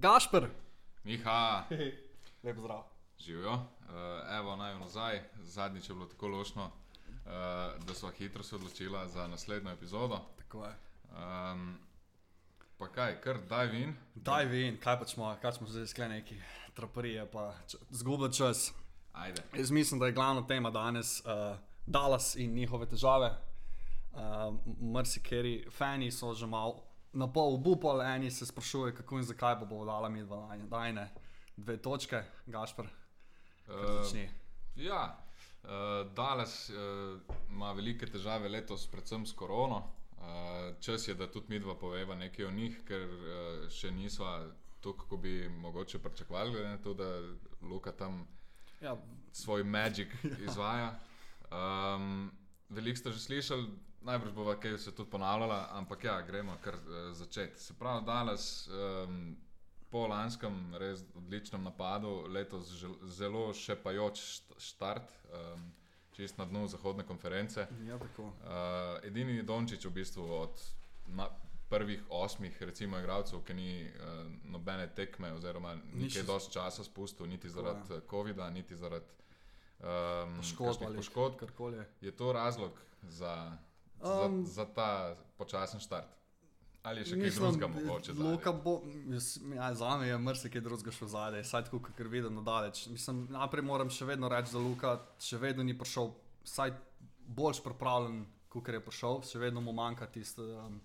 Gašpr, Miha, lep zdrav. živijo. Uh, evo, naj nazaj. Zadnjič je bilo tako lošno, uh, da smo hitro se odločili za naslednjo epizodo. Tako je. Um, pa kaj, kar daj vin. Daj vin, kaj pa smo, kaj smo zdaj sklenili, neki traparije, pa zgubili čas. Ajde. Jaz mislim, da je glavna tema danes uh, Dallas in njihove težave. Uh, Mrzikeri fani so že malo na pol obupali, eni se sprašujejo, kako in zakaj bo bo dala mi dva dajne. Dve točke, Gašpr, Uh, začni. ja, uh, Dallas uh, ima velike težave letos, predvsem s korono. Uh, čas je, da tudi mi dva poveva nekaj o njih, ker uh, še nisva tako, kako bi mogoče pričakovali, glede na to, da Luka tam Ja, svoj magik izvaja. Veliko ste že slišali, najbrž bo kaj se tudi ponavljala, ampak ja, gremo kar uh, začeti. Se pravi, danes um, po lanskem res odličnem napadu, letos žel, zelo šepajoč št- štart, um, čist na dnu zahodne konference. ja tako. Uh, edini Dončić v bistvu od na, prvih osmih, recimo, igralcev, ki ni uh, nobene tekme, oziroma Ni še- dosti časa spustil, niti zaradi uh, COVID-a, niti zaradi um, Poškodb ali poškodb. karkoli. Je to razlog za, Um, za, za ta počasen štart? Ali je še kaj drugega mogoče? zadaj? Luka bo, ja, za me je marsikaj drugega šlo zadaj, saj tako, kot vidim na daleč. Mislim, najprej moram še vedno reči, da Luka še vedno ni prišel, vsaj boljš pripravljen, kot je prišel, še vedno mu manjka tisto, um,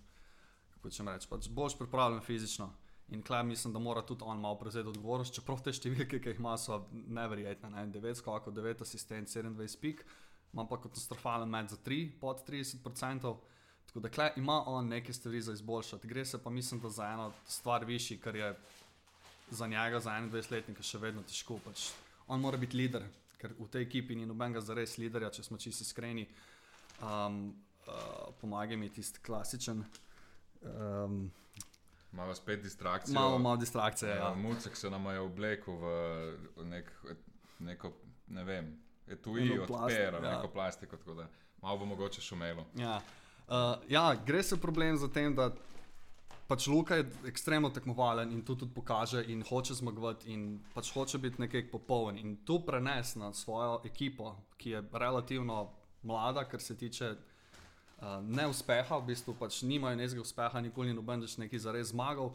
kako če reči, pač boljš pripravljen fizično. In klej mislim, da mora tudi on malo prevzeti odgovornost, čeprav te številke, ki jih ima, so neverjetne. Ne? 9 skokov, 9 asistent, 27 pik, ima pa katastrofalen med za 3, pod 30%. Tako da klej ima on neke stvari za izboljšati. Gre se pa mislim, da za eno stvar višji, kar je za njega, za 21-letnika, še vedno težko. Pač on mora biti lider, ker v tej ekipi ni nobenega zares liderja, če smo čisto iskreni. Um, uh, Pomagaj mi tisti klasičen. Um, Imamo spet distrakcijo. malo, malo distrakcije. Ja. Ja. Mucek se nam je oblekel v nek, neko, ne vem, etui od pera, ja. neko plastiko, tako da malo bo mogoče šumelo. Ja. Uh, ja, gre se problem za tem, da pač Luka je ekstremno tekmovalen in to tudi pokaže in hoče zmagovati in pač hoče biti nekaj popoln in to prenes na svojo ekipo, ki je relativno mlada, kar se tiče uh, neuspeha, v bistvu pač nimajo nekega uspeha, nikoli ni noben več neki zares zmagal.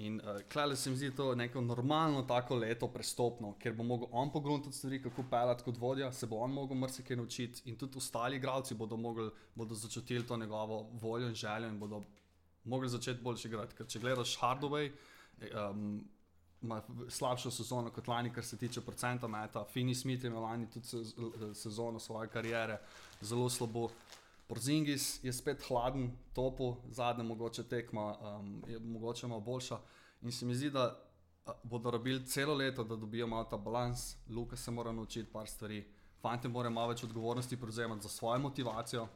In uh, klele se mi zdi to neko normalno tako leto prestopno, ker bo mogel on pogruntati stvari, kako pelati kot vodja, se bo on mogel marsikaj naučiti in tudi ostali igralci bodo, mogli, bodo začutili to njegovo voljo in željo in bodo mogli začeti boljše igrati. Ker če gledaš Hardaway, um, ima slabšo sezono kot lani, kar se tiče procenta meta. Fini Smith je imel lani tudi sez sezono svoje kariere zelo slabo. Porzingis je spet hladen, topo, zadnja mogoče tekma um, je mogoče malo boljša. In se mi zdi, da bodo rabili celo leto, da dobijo malo ta balans. Luka se mora naučiti par stvari. Fantje morajo malo več odgovornosti prevzemati za svojo motivacijo.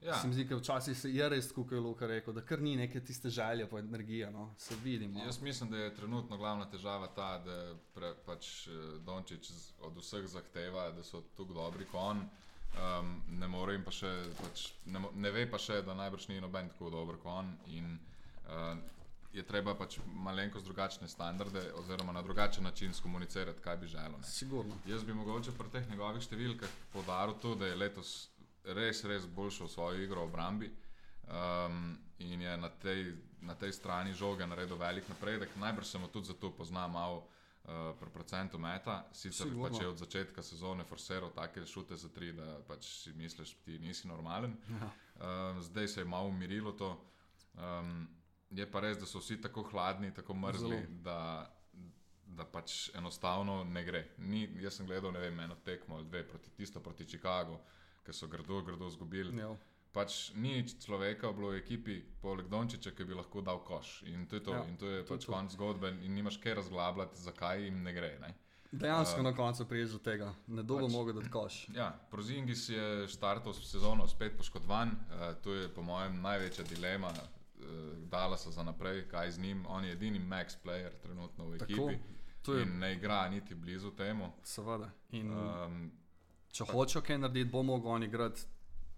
Ja, Se mi zdi, da včasih se je res, kot je Luka rekel, da kar ni neke tiste želje po energiji, no? se vidimo. Jaz mislim, da je trenutno glavna težava ta, da pre, pač eh, Dončić od vseh zahteva, da so tako dobri kot on. Um, ne, more jim pa še, pač, ne, ne ve pa še, da najbrž ni noben tako dober kot on. In, uh, je treba pač malenkost drugačne standarde, oziroma na drugačen način skomunicirati, kaj bi želel. ne. Sigurno. Jaz bi mogoče pri teh njegovih številkah podaril to, da je letos res, res boljšo svojo igro v obrambi. Um, in je na tej, na tej strani žoge naredil velik napredek. Najbrž se mu tudi zato pozna malo uh, pri procentu meta. Sicer Sigurno. pač je od začetka sezone forsiral take šute za tri, da pač si misliš, ti nisi normalen. Ja. Um, zdaj se je malo umirilo to. Um, je pa res, da so vsi tako hladni, tako mrzli, Zelo. da, da pač enostavno ne gre. Ni, jaz sem gledal ne vem, eno tekmo ali dve proti tisto proti Chicagu, ki so grdo, grdo izgubili. Pač ni človeka bilo v ekipi, poleg Dončiča, ki bi lahko dal koš. In to je to, Ja, in to je to pač to. konc zgodbe, in nimaš kaj razglabljati, zakaj jim ne gre. Ne? Dejansko na koncu priješ do tega, ne dolgo Pač- mogo da koš. Ja, Prozingis je štartal sezono spet poškodovan. Uh, to je po mojem največja dilema uh, Dallasa za naprej, kaj z njim. On je edini max player trenutno v Tako, ekipi to je- ne igra niti blizu temu. Seveda. In Um, če hočejo kaj narediti, bo mogel on igrati.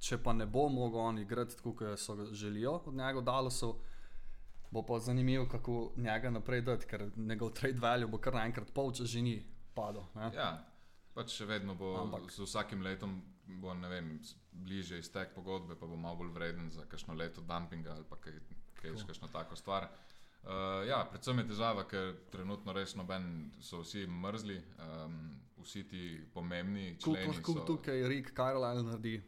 Če pa ne bo mogel on igrati tako, kot so želijo od njega, Dalasov, Bo pa zanimivo, kako njega naprej dati, ker njegov trade value bo kar naenkrat pol, če že ni padel. ne. Ja, pač še vedno bo Ampak- z vsakim letom bo, ne vem, bližje iztek pogodbe, pa bo malo bolj vreden za kakšno leto dumpinga ali pa kaj, kaj, Tako. kakšno tako stvar. Uh, ja, predvsem je težava, ker trenutno res noben so vsi mrzli, um, vsi ti pomembni členi. lahko so- tukaj Rick Carlisle naredi?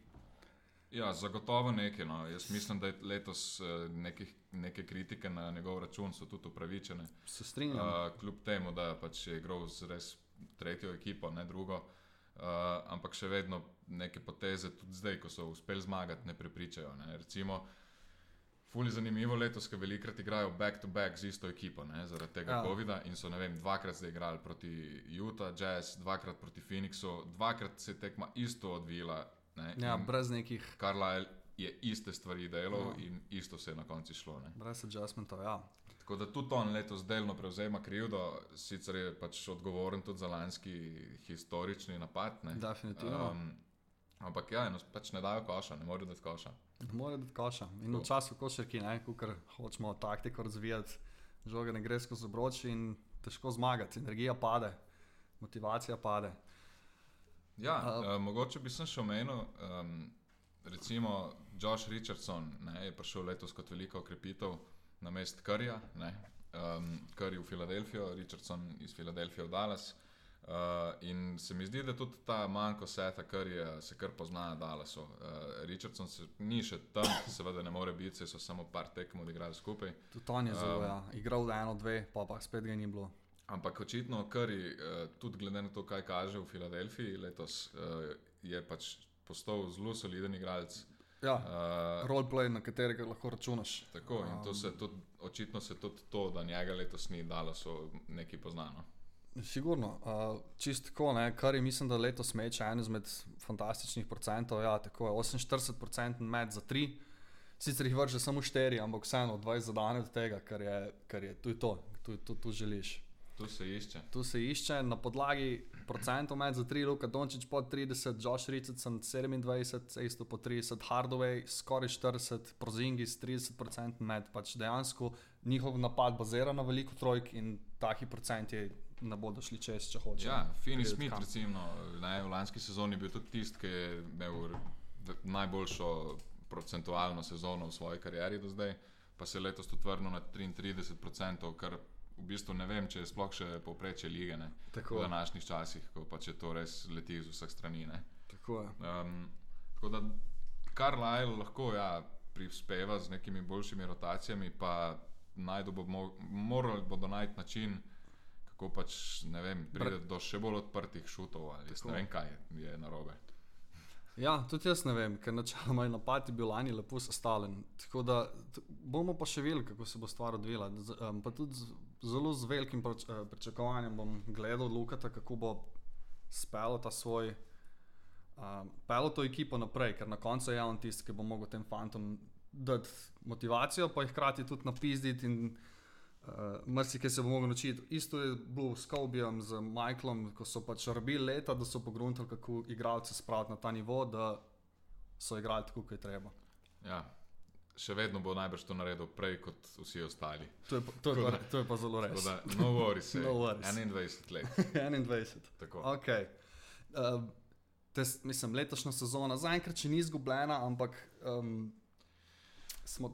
Ja, zagotovo nekaj. No. Jaz mislim, da je letos eh, nekih, neke kritike na njegov račun so tudi upravičene. Se strinjam. Uh, kljub temu, da pač je igral z res tretjo ekipo, ne drugo. Uh, ampak še vedno neke poteze, tudi zdaj, ko so uspeli zmagati, ne prepričajo. Ne. Recimo, Fuli zanimivo letos, ker velikrat igrajo back-to-back z isto ekipo, ne, zaradi tega Ja. COVID-a in so vem, dvakrat zdaj igrali proti Utah, Jazz, dvakrat proti Phoenixu, dvakrat se je tekma isto odvila. Ne, ja, in brez nekih, Carlisle je iste stvari delal Ja. in isto se je na koncu šlo. Ne. brez adjustmentov. Ja. Tako da tudi on letos delno prevzema krivdo, sicer je pač odgovoren tudi za lanski historični napad. Ne. Definitivno. Um, ampak ja, eno, pač ne dajo koša, ne morejo dati koša. Ne more dati koša. In Tako. v času košarki, ko hočemo taktiko razvijati, žoga ne gre skozi obroč in težko zmagati. Energija pade, motivacija pade. Ja, A- uh, mogoče bi sem še omenil, um, recimo Josh Richardson ne, je prišel letos kot velika okrepitev na mest Karja, um, Karj v Filadelfijo, Richardson iz Filadelfije v Dallas. Uh, in se mi zdi, da tudi ta manjko seta, kar je, se kar pozna na Dallasu. Uh, Richardson se ni še tam, seveda ne more biti, saj so samo par tekem odigrali skupaj. Tudi on je zelo, Um, ja, igral eno, dve, pa pa spet ga ni bilo. Ampak očitno, kar je tudi glede na to, kaj kaže v Filadelfiji letos, uh, je pač postal zelo soliden igralec. Ja, Uh, roleplay, na katerega lahko računaš. tako in to Um, se tudi, očitno se tudi to, da njega letos ni dalo, so neki poznano. Sigurno, uh, čist tako, ne, kar je mislim, da letos meče en izmed fantastičnih procentov. Ja, tako je 48% med za tri, sicer jih vrže samo štiri, ampak vseeno 20 zadane od tega, kar je, kar je tu je to, tu, tu, tu želiš. Tu se išče. Tu se išče na podlagi procentov med za tri, Luka Dončić pod 30, Josh Richardson 27, isto po 30, Hardaway skoraj 40, Prozingis 30% med, pač dejansko njihov napad bazira na veliko trojk in taki procenti ne bodo šli čez, če hočeš. Ja, Fini priti Smith, kam. recimo, ne, v lanski sezoni je bil tudi tisti, ki je imel najboljšo procentualno sezono v svoji karieri do zdaj, pa se je letos tudi vrnil na 33%, kar v bistvu ne vem, če je sploh še povprečje lige ne, v današnjih časih, ko pač je to res leti z vseh strani. Ne. tako je. Um, tako da Carlisle lahko ja, prispeva z nekimi boljšimi rotacijami, pa bo mo morali bodo najti način, kako pač ne vem, pride do še bolj odprtih šutov ali ne vem, kaj je, je narobe. Ja, tudi jaz ne vem, ker načeloma je napad bil lani lepo sestavljen. Tako da bomo pa še videli, kako se bo stvar odvila. Z, um, pa tudi z, zelo z velikim proč, uh, pričakovanjem bom gledal Lukata, kako bo spelo ta svoj. Um, pelo to ekipo naprej, ker na koncu je on tisti, ki bo mogel tem fantom dati motivacijo, pa jih hkrati tudi napizditi in uh, marsikaj se bo mogel naučiti. Isto je bilo s Kobijem, z Michaelom, ko so pač rabili leta, da so pogruntali, kako igralce spraviti na ta nivo, da so igrali tako, kot je treba. Ja. Še vedno bo najbrž to naredil prej kot vsi ostali. To je, pa- to je, pa, to je pa zelo res. da, no worries, No worries. 21 let. 21. Tako. Okay. Uh, tes, mislim, letošnja sezona zaenkrat še ni izgubljena, ampak um, smo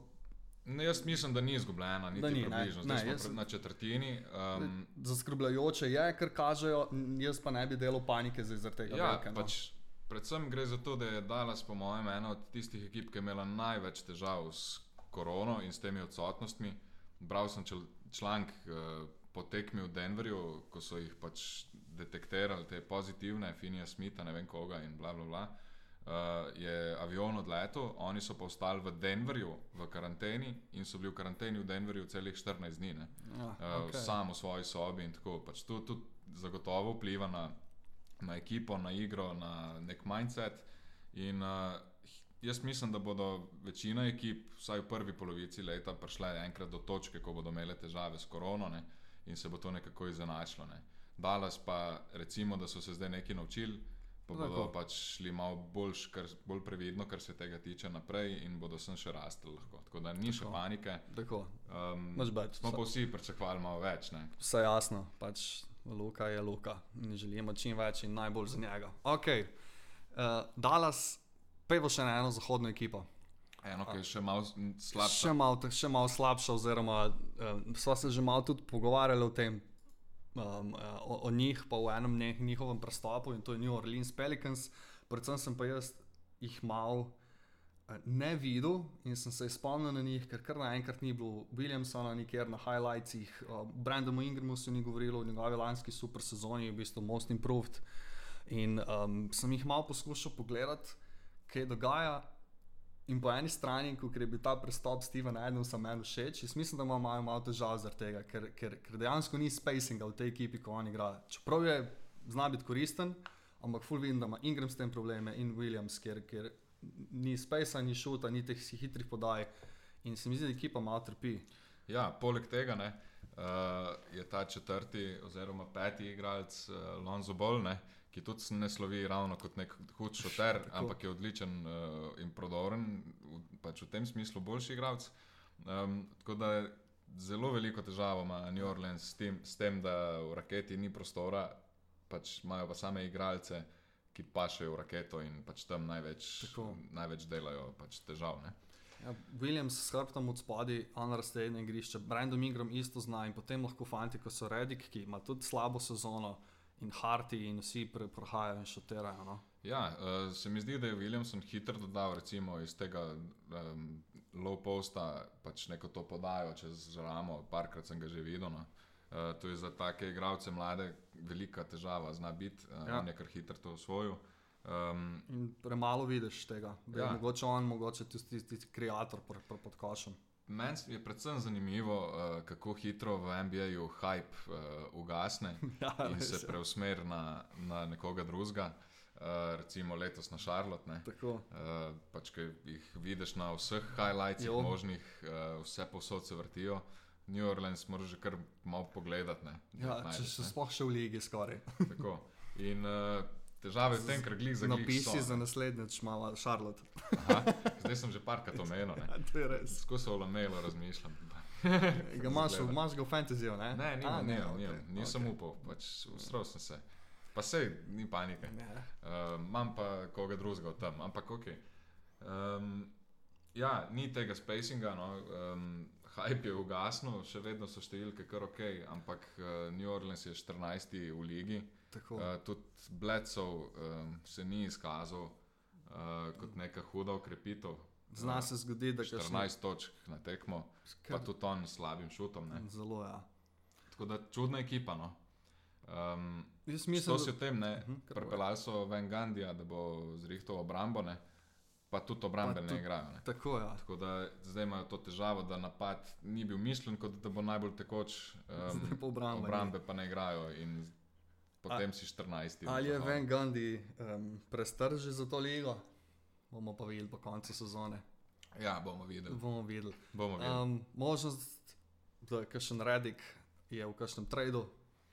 Ne, jaz mislim, da ni izgubljena, niti Da ni, ne. približno. Ne, Zdaj smo jaz- na četrtini. Um, zaskrbljujoče, je, ker kažejo, jaz pa ne bi delal panike zaradi tega. Ja, velike, no. pač, predvsem gre za to, da je Dallas, po mojem, ena od tistih ekip, ki je imela največ težav s korono in s temi odsotnostmi. Bral sem čel, članek uh, po tekmi v Denverju, ko so jih pač detektirali, te pozitivne, Finija Smitha, ne vem koga in bla bla bla. Uh, je avion odletel, oni so pa ostali v Denverju v karanteni in so bili v karanteni v Denverju celih 14 dni. Ne? ja, uh, okay. sam v svoji sobi in tako. Pač to tudi zagotovo vpliva na, na ekipo, na igro, na nek mindset. In uh, jaz mislim, da bodo večina ekip, vsaj v prvi polovici leta, prišle enkrat do točke, ko bodo imele težave s korono ne, in se bo to nekako izenačilo. Ne. Dallas pa, recimo, da so se zdaj nekaj naučili. Pa Tako. bodo pač šli malo bolj, kar, bolj previdno, kar se tega tiče naprej, in bodo sem še rasli lahko. Tako da ni še Tako. panike. Tako, Um, Nič več. smo pa vsi pričakovali malo več. Ne? vse jasno, pač Luka je Luka in želimo čim več in najbolj za njega. Ok, uh, Dallas, pevo še na eno zahodno ekipo. Eno, ki je še malo slabše. Še malo, še malo slabša, oziroma uh, sva se že malo tudi pogovarjali o tem, um, uh, o, o njih, pa v enem njih, njihovem prestopu in to je New Orleans Pelicans. Predvsem sem pa jaz jih malo uh, ne videl in sem se spomnil na njih, ker kar naenkrat ni bilo Williamsona nikjer na highlightsih, uh, Brandonu Ingramu se ni govorilo o njegovi lanski super sezoni, v bistvu Most Improved. In um, sem jih malo poskušal pogledati, kaj dogaja. In po eni strani, ko je bil ta prestop Stevena Adamsa meni všeč, jaz mislim, da ima malo, malo težav zaradi tega, ker, ker, ker dejansko ni spacinga v tej ekipi, ko oni igrajo. Čeprav je zna biti koristen, ampak full vidim, da ima Ingram s tem probleme in Williams, ker, ker ni spacea, ni šuta, ni teh hitrih podaj. In se mi zdi, da ekipa malo trpi. Ja, poleg tega ne, uh, je ta četrti oziroma peti igralec uh, Lonzo Ball, ne, ki tudi ne slovi ravno kot nek hud šoter, ampak je odličen uh, in prodoren, v, pač v tem smislu boljši igralec. Um, tako da zelo veliko težavo ima New Orleans s tem, s tem, da v raketi ni prostora, pač imajo pa same igralce. Ki pašejo v raketo in pač tam največ, Tako. največ delajo pač težav. Ne? Ja, Williams s hrbtom od spodaj, unrastedne igrišče, Brandon Ingram isto zna in potem lahko fanti, kot so Redik, ki ima tudi slabo sezono in Harti in vsi pre, prehajajo in šoterajo. No? Ja, uh, se mi zdi, da je Williamson hitro dodal recimo, iz tega um, low posta pač neko to podajo čez ramo, parkrat sem ga že videl. No. Uh, to je za take igralce mlade velika težava, zna biti, uh, Ja. nekaj hitro to osvojil. Um, In premalo vidiš tega, da je Ja. mogoče on, mogoče tisti, tisti kreator pod košem. Meni je predvsem zanimivo, uh, kako hitro v NBA-ju hype uh, ugasne Ja, in se je. preusmeri na, na nekoga drugega. Uh, recimo letos na Charlotte. Uh, pač, ki jih vidiš na vseh highlightsih, Jo. možnih, uh, vse posod se vrtijo. New Orleans moraš že kar malo pogledati. Ne, Ja, jih če najdeš, se sploh še v ligi skoraj. Tako. In uh, težave v tem, ker glih za glih Napisi so. za naslednjič, malo Charlotte. Aha, zdaj sem že parkrat omenil. Ja, to je res. Skozi o lamelo razmišljam. Ga imaš, imaš ga v fantasyju, ne? Ne, A, nimam, ne, nimam, okej, nimam. nisem okej. upal, pač ustral sem se. Pa sej, ni panike. Ne. Uh, imam pa koga drugega tam, ampak ok. Um, ja, ni tega spacinga, no, um, hype je ugasnil, še vedno so številke kar ok, ampak uh, New Orleans je 14. v ligi. Tako. Uh, tudi Bledsov um, se ni izkazal uh, kot neka huda ukrepitev. Zna se zgoditi, da kakšni- 14 točk na tekmo, pa Kar- tudi on s slabim šutom. Ne. Zelo, ja. Tako da čudna ekipa. No. Um, Jaz Mislim, mislim, to si o tem, ne. Mhm, kar Pripeljali so Van Gandija, da bo zrihtal obrambo, ne. pa tudi obrambe Pa ne igrajo. Ne. Tako, ja. Tako da zdaj imajo to težavo, da napad ni bil mišljen, kot da bo najbolj tekoč, um, pa obrambe obrambe pa ne igrajo in potem si 14. Ali je No, Van Gundy um, prestar že za to ligo? Bomo pa videli po koncu sezone. Ja, bomo videli. Bomo videli. Bomo videli. Um, možnost, da kakšen Redik je v kakšnem tradu,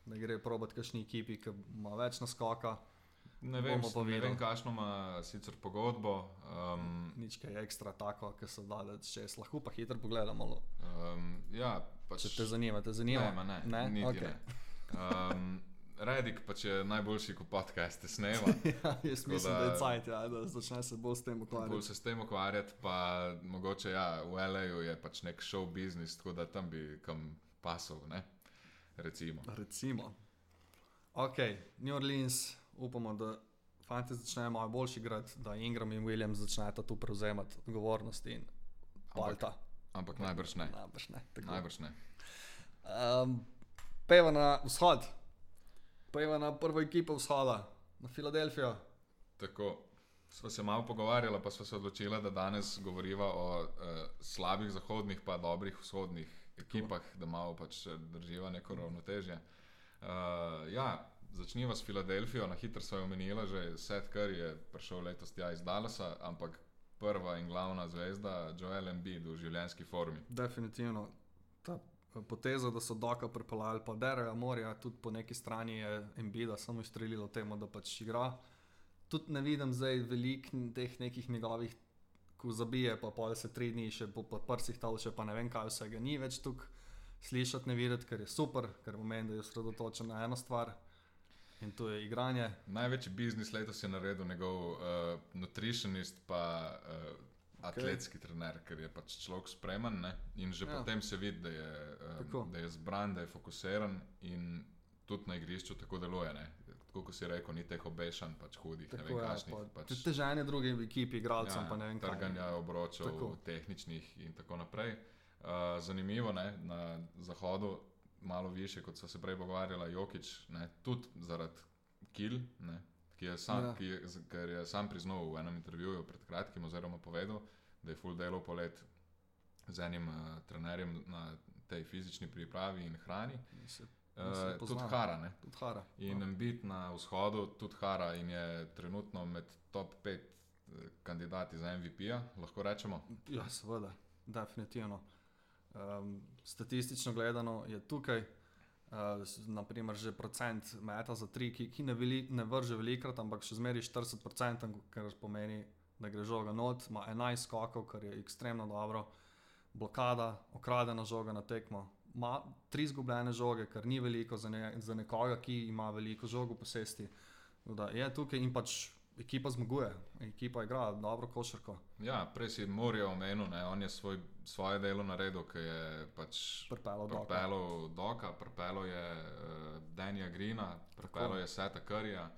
da gre probat kakšni ekipi, ki ima več naskoka, ne vem, ne vem kakšno ima sicer pogodbo. Um, nič kaj ekstra tako, ki so dali čez. Lahko pa hitro pogledamo. um, ja, pač, Če te zanima, te zanima. Ne, ma ne, ne? niti Okay. ne. Um, Redik pač je najboljši, ko podcaste snema. ja, jaz Tako mislim, da- da je cajt, ja, da začne se bolj s tem Bolj ukvarjati. se s tem ukvarjati, pa mogoče ja, v LA-ju je pač nek show business, tako da tam bi kam pasal, ne? Recimo. Recimo. Ok, New Orleans, upamo, da fanti začnejo malo boljši igrati, da Ingram in Williams začneta tu prevzemati odgovornost in palta. Ampak najbrž ne. Najbrž ne. tako. Najbrž ne. Um, peva na vzhod, peva na prvo ekipo vzhoda, na Filadelfijo. Tako. Sva se malo pogovarjala, pa sva se odločila, da danes govoriva o uh, slabih zahodnih, pa dobrih vzhodnih ekipah, da malo pač eh, drživa neko ravnotežje. Uh, ja, začniva s Filadelfijo, na hitro sva jo omenila, že Seth Curry je prišel letos tja iz Dallasa, ampak prva in glavna zvezda, Joel Embiid v življenjski formi. Definitivno ta eh, poteza, da so Doka pripeljali, pa Dereja Morja, tudi po neki strani je Embida samo izstrelilo temu, da pač igra. tudi ne vidim zdaj veliko teh nekih njegovih, ko zabije, pa pol se tri dni še po, po prsih tolče, pa ne vem kaj vsega ni več tukaj slišati, ne videti, ker je super, ker pomeni, da je osredotočen na eno stvar. In to je igranje. Največji biznis letos je naredil njegov uh, nutritionist, pa uh, atletski okay. trener, ker je pač človek spreman. Ne? In že ja. potem se vidi, da je, uh, da je zbran, da je fokusiran in tudi na igrišču tako deluje. Ne? Tako kot si rekel, ni teh obešan, pač hudih, tako ne vem, kakšnih. Pač, težanje drugim ekipi, igralcem, ja, pa ne vem. Trganja obročev, tehničnih in tako naprej. Uh, zanimivo je na zahodu, malo više, kot so se prej pogovarjali, Jokič, ne, tudi zaradi Kil, ne, ki je sam, ja. ki je, ker je sam priznal v enem intervjuju pred kratkim, oziroma povedal, da je full delo polet z enim uh, trenerjem na tej fizični pripravi in hrani. Uh, tudi Hara. Tud hara. In no. biti na vzhodu, tudi Hara, in je trenutno med top 5 kandidati za MVP-ja, lahko rečemo. Ja, seveda, definitivno. Um, statistično gledano je tukaj, uh, naprimer, že procent meta za tri, ki, ki ne, veli, ne vrže velikrat, ampak še zmeri 40%, kar pomeni, da gre žoga not, ima 11 skokov, kar je ekstremno dobro, blokada, okradena žoga na tekmo. Ma tri izgubljene žoge, kar ni veliko za, ne, za nekoga, ki ima veliko žogo posesti. Da je tukaj in pač ekipa zmaguje, ekipa igra dobro košarko. Ja, prej si Morijo omenil, on je svoj, svoje delo naredil, ki je pač pripeljal Doka, pripeljal je uh, Danja Grina, pripeljal je Seta Karija.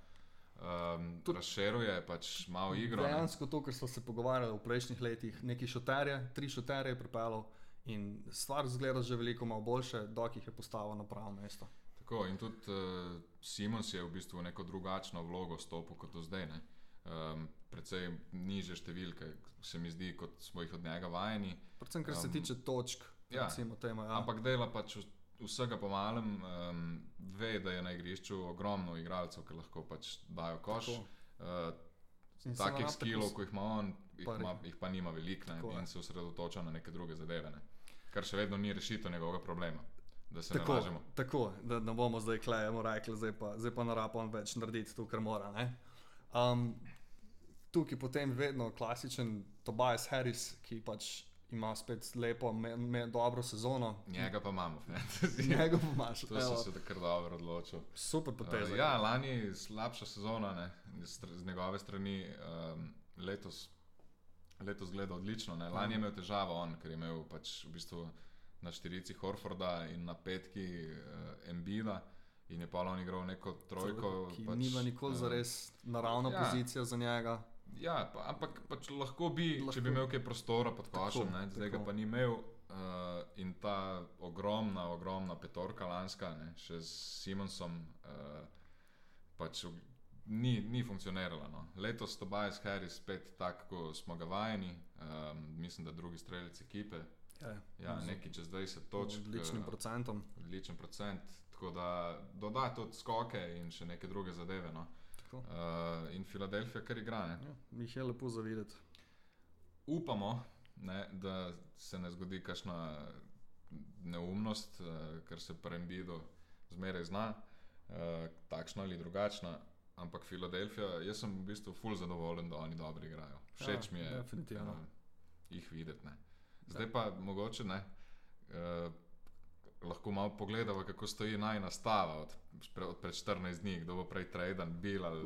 Um, Razširuje pač malo igro. Dejansko to, kar smo se pogovarjali v prejšnjih letih, neki šoterje, tri šoterje je pripeljal in stvar zgleda že veliko boljše, dok jih je postavil na pravo mesto. Tako, in tudi uh, Simons je v bistvu neko drugačno vlogo stopil kot do zdaj. Ne? um, precej niže številke, se mi zdi, kot smo jih od njega vajeni. Predvsem, kar se um, tiče točk. Ja, tema, ja. Ampak dela pač vsega po malem, um, ve, da je na igrišču ogromno igralcev, ki lahko pač dajo koš. Uh, takih skillov, kot jih ima on, jih, ma, jih pa nima veliko in se osredotoča na neke druge zadeve. Ne? Kar še vedno ni rešitev njegovega problema. Da se tako, ne tako, da ne bomo zdaj klejemo rekli, zdaj pa, zdaj pa narapom več narediti to, kar mora. Um, tukaj potem vedno klasičen Tobias Harris, ki pač ima spet lepo, me, me, dobro sezono. Njega pa imamo, njega pa imaš. To so se tako dobro odločili. Super poteza. Uh, ja, lani slabša sezona, ne, z, z njegove strani um, letos. Letos gleda odlično. Ne. Lani je imel težavo, on, ker je imel pač v bistvu na štirici Horforda in na petki uh, Embida. In je pa on igral neko trojko. Ki pač, nima nikoli uh, za res naravna ja. pozicija za njega. Ja, pa, ampak pač lahko bi, lahko. če bi imel kaj prostora pod košem, zdaj ga pa ni imel. Uh, in ta ogromna, ogromna petorka lanska, ne, še s Simonsom, uh, pač ni, ni funkcionirala. No. Letos Tobias Harris spet tako, kot smo ga vajeni, um, mislim, da drugi streljci ekipe. Ja, ja, neki čez 20 točk. Odličnim procentom. Odličen procent. Tako da doda tudi skoke in še neke druge zadeve. No. Uh, in Filadelfija, kar igra. Ja, mi jih je lepo zavideti. Upamo, ne, da se ne zgodi kakšna neumnost, uh, ker se prembido zmeraj zna, uh, takšna ali drugačna. Ampak Filadelfija, jaz sem v bistvu fully zadovoljen, da oni dobro igrajo. Všeč ja, mi je uh, jih videti. Ne. Zdaj pa mogoče ne. Uh, lahko malo pogledamo, kako stoji najnastava od, od pred 14 dni, kdo bo prej traden, bil ali,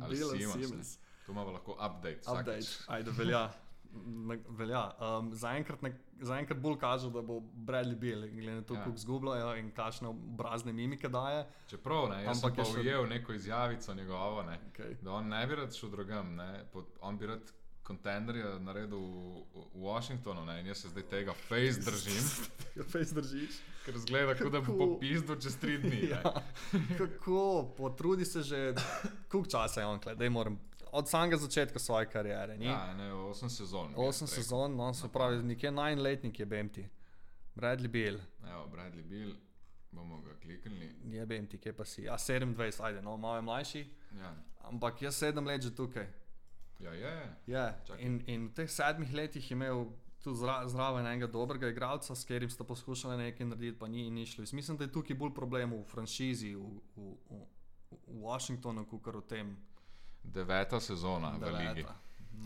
ali Siemens. Tu imamo lahko update. Update, ajde, velja. velja. Um, Zaenkrat za bolj kaže, da bo Bradley bil, glede na to, ja. kako zgubljajo in kakšne obrazne mimike daje. Čeprav ne, jaz Ampak sem pa ujel še... neko izjavico njegovo, ne, okay. da on ne bi rad šel drugam, ne, on bi rad kontenderja naredil v, Washingtonu ne? in jaz se zdaj tega face držim. face držiš. Ker zgleda, kot da bo popisal čez tri dni. ja. Kako, potrudi se že, koliko časa je on, da moram. Od samega začetka svoje kariere. Ni? Ja, ne, osem sezon. Osem sezon, no, se pravi, nekje najletnik je BMT. Bradley Bill. Evo, Bradley Bill, bomo ga kliknili. Je BMT, kje pa si? Ja, 27, ajde, no, malo je mlajši. Ja. Ampak jaz sedem let že tukaj. Ja, je. je. In, in v teh sedmih letih je imel tudi zra, zraven enega dobrega igralca, s katerim sta poskušali nekaj narediti, pa ni, ni šlo. Jaz mislim, da je tukaj bolj problem v franšizi, v, v, v, v Washingtonu, kot v tem. deveta sezona v ligi. Deveta.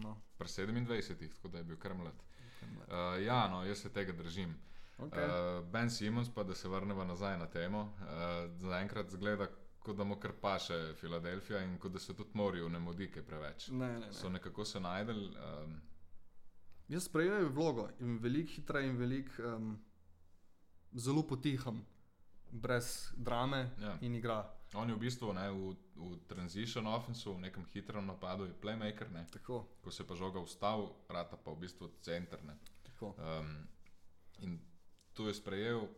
No, Pri 27, tako da je bil kar mlad. Uh, ja, no, jaz se tega držim. okay. Uh, ben Simons, pa da se vrnemo nazaj na temo, uh, zaenkrat zgleda, kot da mu kar paše Filadelfija in kot da se tudi morajo ne mudi kaj preveč. ne, ne, ne. So nekako se najdel. Um, Jaz sprejemam vlogo in veliko hitreje in veliko um, zelo potiham, brez drame Ja. in igra. on je v bistvu ne, v, v transition offensu, v nekem hitrem napadu, je playmaker, ne. Tako, ko se pa žoga ustavi, rata pa v bistvu center. Um, in tu je sprejel,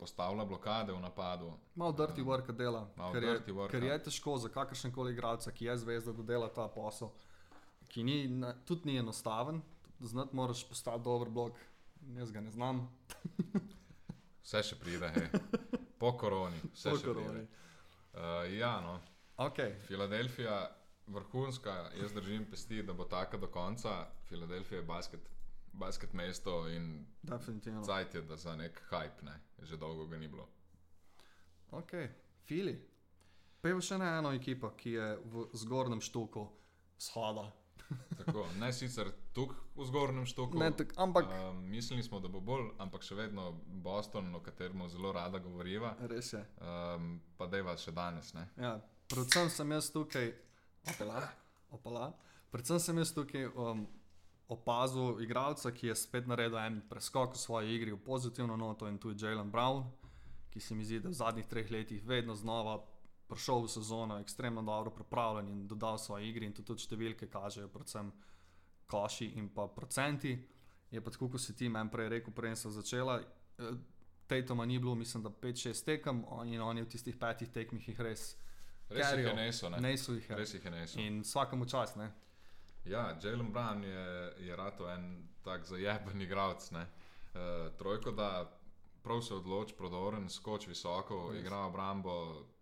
postavlja blokade v napadu. Malo dirty work dela, malo ker je, dirty worka. ker je težko za kakršen koli igralca, ki je zvezda, da dela ta posel, ki ni, ne, tudi ni enostaven. Znati moraš postati dober blok, jaz ga ne znam. Vse še pride, hej. po koroni, vse Po še koroni. pride. Uh, ja, no, Okay. Filadelfija, vrhunska, jaz držim pesti, da bo taka do konca. Filadelfija je basket, basket mesto in Definitivno. cajt je, za nek hype, ne. že dolgo ga ni bilo. Ok, Fili. Pejmo še na eno ekipo, ki je v zgornjem štuku shoda. Tako, ne sicer tukaj v zgornjem štoku. Ne, tak, ampak Um, mislili smo, da bo bolj, ampak še vedno Boston, o katerem zelo rada govoriva, res je. um, pa deva še danes. Ne? Ja, predvsem sem jaz tukaj, opala, opala. Predvsem sem jaz tukaj um, opazil igralca, ki je spet naredil en preskok v svoji igri v pozitivno noto in tu je Jalen Brown, ki se mi zdi, da v zadnjih treh letih vedno znova prišel v sezono ekstremno dobro pripravljen in dodal svoje igri in to tudi številke kažejo, predvsem koši in pa procenti. Je pa tako, kot si ti meni prej rekel, prej sem začela. eh, Tatuma ni bilo, mislim, da 5-6 tekem in on je v tistih petih tekmih jih res Res jih je neso. Ne? Ne so jih je. Res jih je neso. In vsakemu čas, ne. Ja, Jalen Brown je, je rato en tak zajeben igralec. Uh, trojko da, prav se odloči, prodoren, skoč visoko, Res. igra obrambo,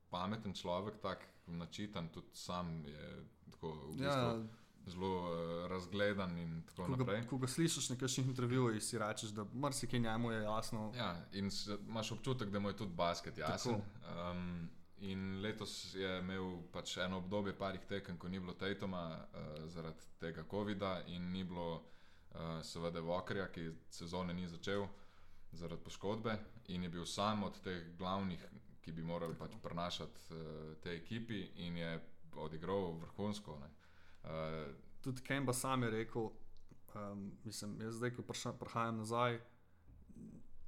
pameten človek, tak načitan, tudi sam je tako v bistvu Ja, zelo uh, razgledan in tako ko, naprej. ga, ko ga slišiš na kakšnih intervjujih, si rečeš, da marsikaj njemu je jasno. Ja, in s- imaš občutek, da mu je tudi basket jasen. Um, in letos je imel pač eno obdobje parih tekem, ko ni bilo Tatuma uh, zaradi tega COVID-a in ni bilo uh, seveda Walkerja, ki sezone ni začel zaradi poškodbe in je bil sam od teh glavnih, ki bi morali pač prenašati uh, te ekipi in je odigral vrhunsko. Ne. Uh, Tudi Kemba sam je rekel, um, mislim, jaz zdaj, ko prihajam nazaj,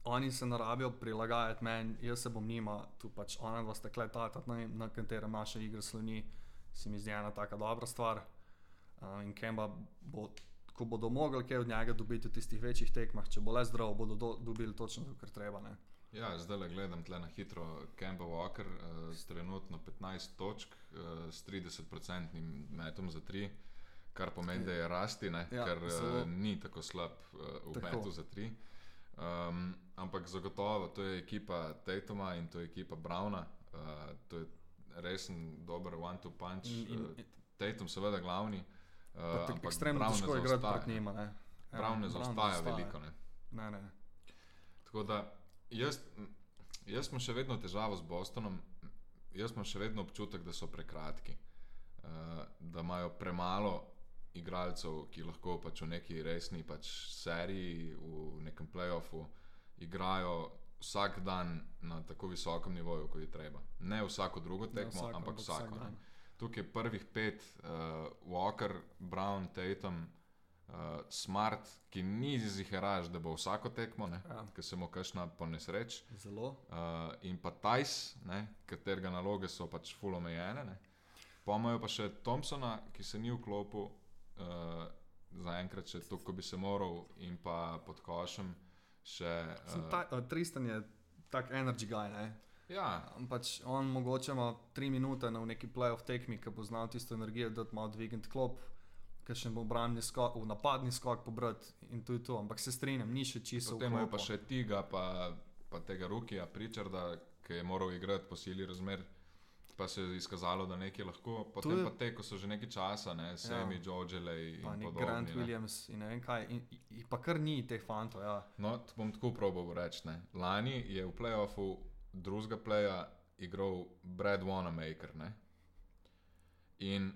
oni se ne rabijo prilagajati meni, jaz se bom njima, tu pač ona dva sta kletata, na, na katerem naša igra sloni, se mi zdi ena taka dobra stvar. Uh, in Kemba bo, ko bodo mogli kaj od njega dobiti v tistih večjih tekmah, če bo le zdrav, bodo do, dobili točno to, kar treba. Ne? Ja, zdaj le gledam tle na hitro. Kemba Walker uh, s trenutno 15 točk, uh, s 30-odstotnim metom za 3, kar pomeni, da je rasti, ne? Ja, ker uh, ni tako slab uh, v Tako. metu za 3. Um, ampak zagotovo to je ekipa Tatuma in to je ekipa Browna. Uh, to je resen, dober one-two punch. In, in, uh, in, Tatum, seveda, glavni. Uh, ekstremno težko je igrati zaostaja. proti njima. Ne? Ja, Brown ne zaostaja. veliko. Ne? Ne, ne. Tako da jaz, jaz imam še vedno težavo z Bostonom, jaz imam še vedno občutek, da so prekratki, uh, da imajo premalo igralcev, ki lahko pač v neki resni pač seriji, v nekem playoffu igrajo vsak dan na tako visokem nivoju, kot je treba. Ne vsako drugo Ne tekmo, vsako, ampak vsako. vsak ne. Tukaj je prvih pet, uh, Walker, Brown, Tatum, uh, Smart, ki ni ziheraž, da bo vsako tekmo, Ja. ker se mu kašna po nesreč. Zelo. Uh, in pa Tajs, ne, katerega naloge so pač full omejene. Ne. Pomajo pa še Thompsona, ki se ni vklopil, uh, zaenkrat še to, ko bi se moral, in pa pod košem še. Uh, ta, uh, Tristan je tak energy guy. Ne? ja, Pač on mogoče ima tri minute na neki playoff tekmi, ki bo znal tisto energijo, da ima dvigant klop, ki še bo obrambni skok, v napadni skok pobrati in to je to. Ampak se strinjam, ni še čisto. potem imajo pa še Tiga, pa, pa tega Rukija, Pričarda, ki je moral igrati po sili razmer. Pa se je izkazalo, da nekaj lahko, potem je- pa te, ko so že nekaj časa, ne, Semi, ja. Georgelej in podobni. Grant ne. Williams in ne vem kaj. In, in pa kar ni teh fantov. Ja. No, to bom tako probal reči. ne. Lani je v playoffu drugega playa igral Brad Wanamaker. Ne? In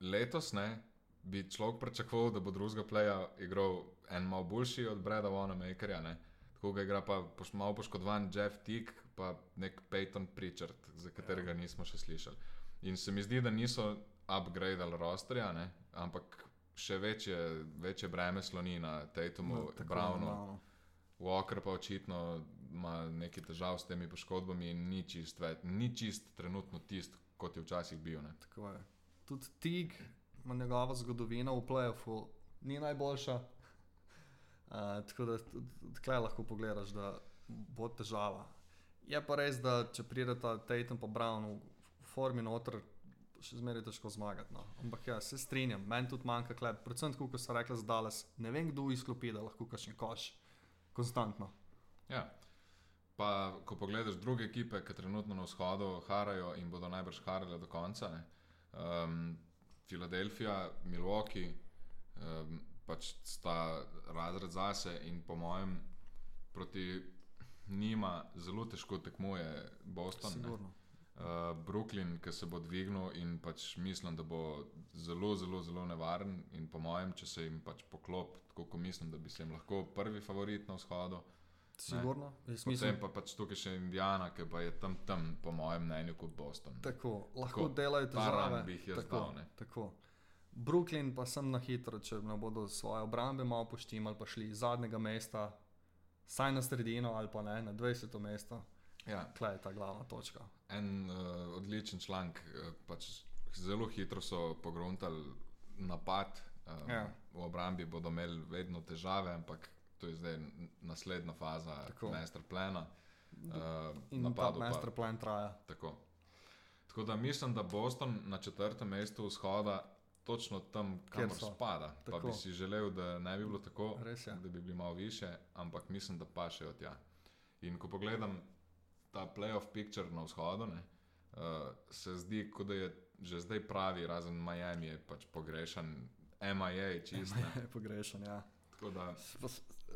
letos ne, bi človek pričakoval, da bo drugega playa igral en malo boljši od Breda Wanamakerja. Tako ga igra pa malo poškodovan Jeff Tick, pa nek Peyton Pritchard, za katerega ja. nismo še slišali. In se mi zdi, da niso upgradali rosterja, ne, ampak še večje, večje breme sloni na Tatumu, No, Brownu. Brownu. Walker pa očitno ima nekaj težav s temi poškodbami in ni čist, ve- ni čist trenutno tist, kot je včasih bil. Ne. Tako je. Tudi Tig, ima njegova zgodovina v playoffu, ni najboljša. Uh, tako da tukaj lahko pogledaš, da bo težava. Je pa res, da če prideta Tatum pa Brown v formi noter, še zmeraj težko zmagati. No. Ampak ja, se strinjam, meni tudi manjka klep. Predvsem tako, kot so rekli za Dallas, ne vem kdo izklopi, da lahko kakšen koš. Konstantno. Ja. Pa, ko pogledaš druge ekipe, ki trenutno na vzhodu harajo in bodo najbrž harale do konca, um, Filadelfija, Milwaukee, um, pač sta razred zase in po mojem proti njima zelo težko tekmuje Boston. ne. Uh, Brooklyn, ki se bo dvignil in pač mislim, da bo zelo, zelo, zelo nevaren. In po mojem, če se jim pač poklop, tako kot mislim, da bi se jim lahko prvi favorit na vzhodu. Sigurno. Jaz Potem mislim, pa pač tukaj še Indijana, ki pa je tam, tam po mojem mnenju, kot Boston. Tako, lahko Tako, delajo ta težave. rang bi jih jaz tako, dal, ne. tako. Brooklyn pa sem na hitro, če ne bodo svoje obrambe malo poštimali, pa šli iz zadnjega mesta, saj na sredino ali pa ne, na 20. mesto. Ja, Klej je ta glavna točka. en uh, odličen članek. Uh, pač zelo hitro so pogruntali napad. Um, Ja. V obrambi bodo imeli vedno težave, ampak to je zdaj naslednja faza Tako. masterplana. Uh, In napadu pa- master plan traja. Tako. Tako da mislim, da Boston na četrtem mestu vzhoda, točno tam, kamor spada. Pa Tako. bi si želel, da ne bi bilo tako, Res je. da bi bili malo više, ampak mislim, da pa še od tja. In ko pogledam ta playoff picture na vzhodu, ne, uh, se zdi, kot da je že zdaj pravi, razen Miami je pač pogrešan, MIA je čist. ne. Je pogrešan, ja. Tako da,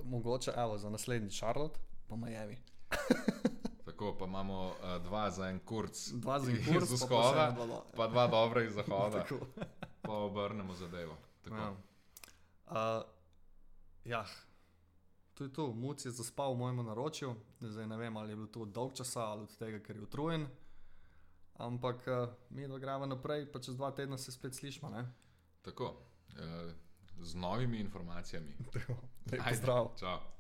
Mogoče, evo, za naslednji Charlotte, pa Miami. tako pa imamo uh, dva za en kurc Dva za en iz kurs, pa pa vzhoda, pa dva dobra iz zahoda. Pa obrnemo zadevo. Tako. Ja. Uh, ja, to je to. Muc je zaspal v mojem naročju, zdaj ne vem, ali je bil to od dolg časa ali od tega, ker je utrujen. Ampak uh, mi gremo naprej, pa čez dva tedna se spet slišmo. ne? Tako, eh, z novimi informacijami. Tako. Pozdrav. Čau.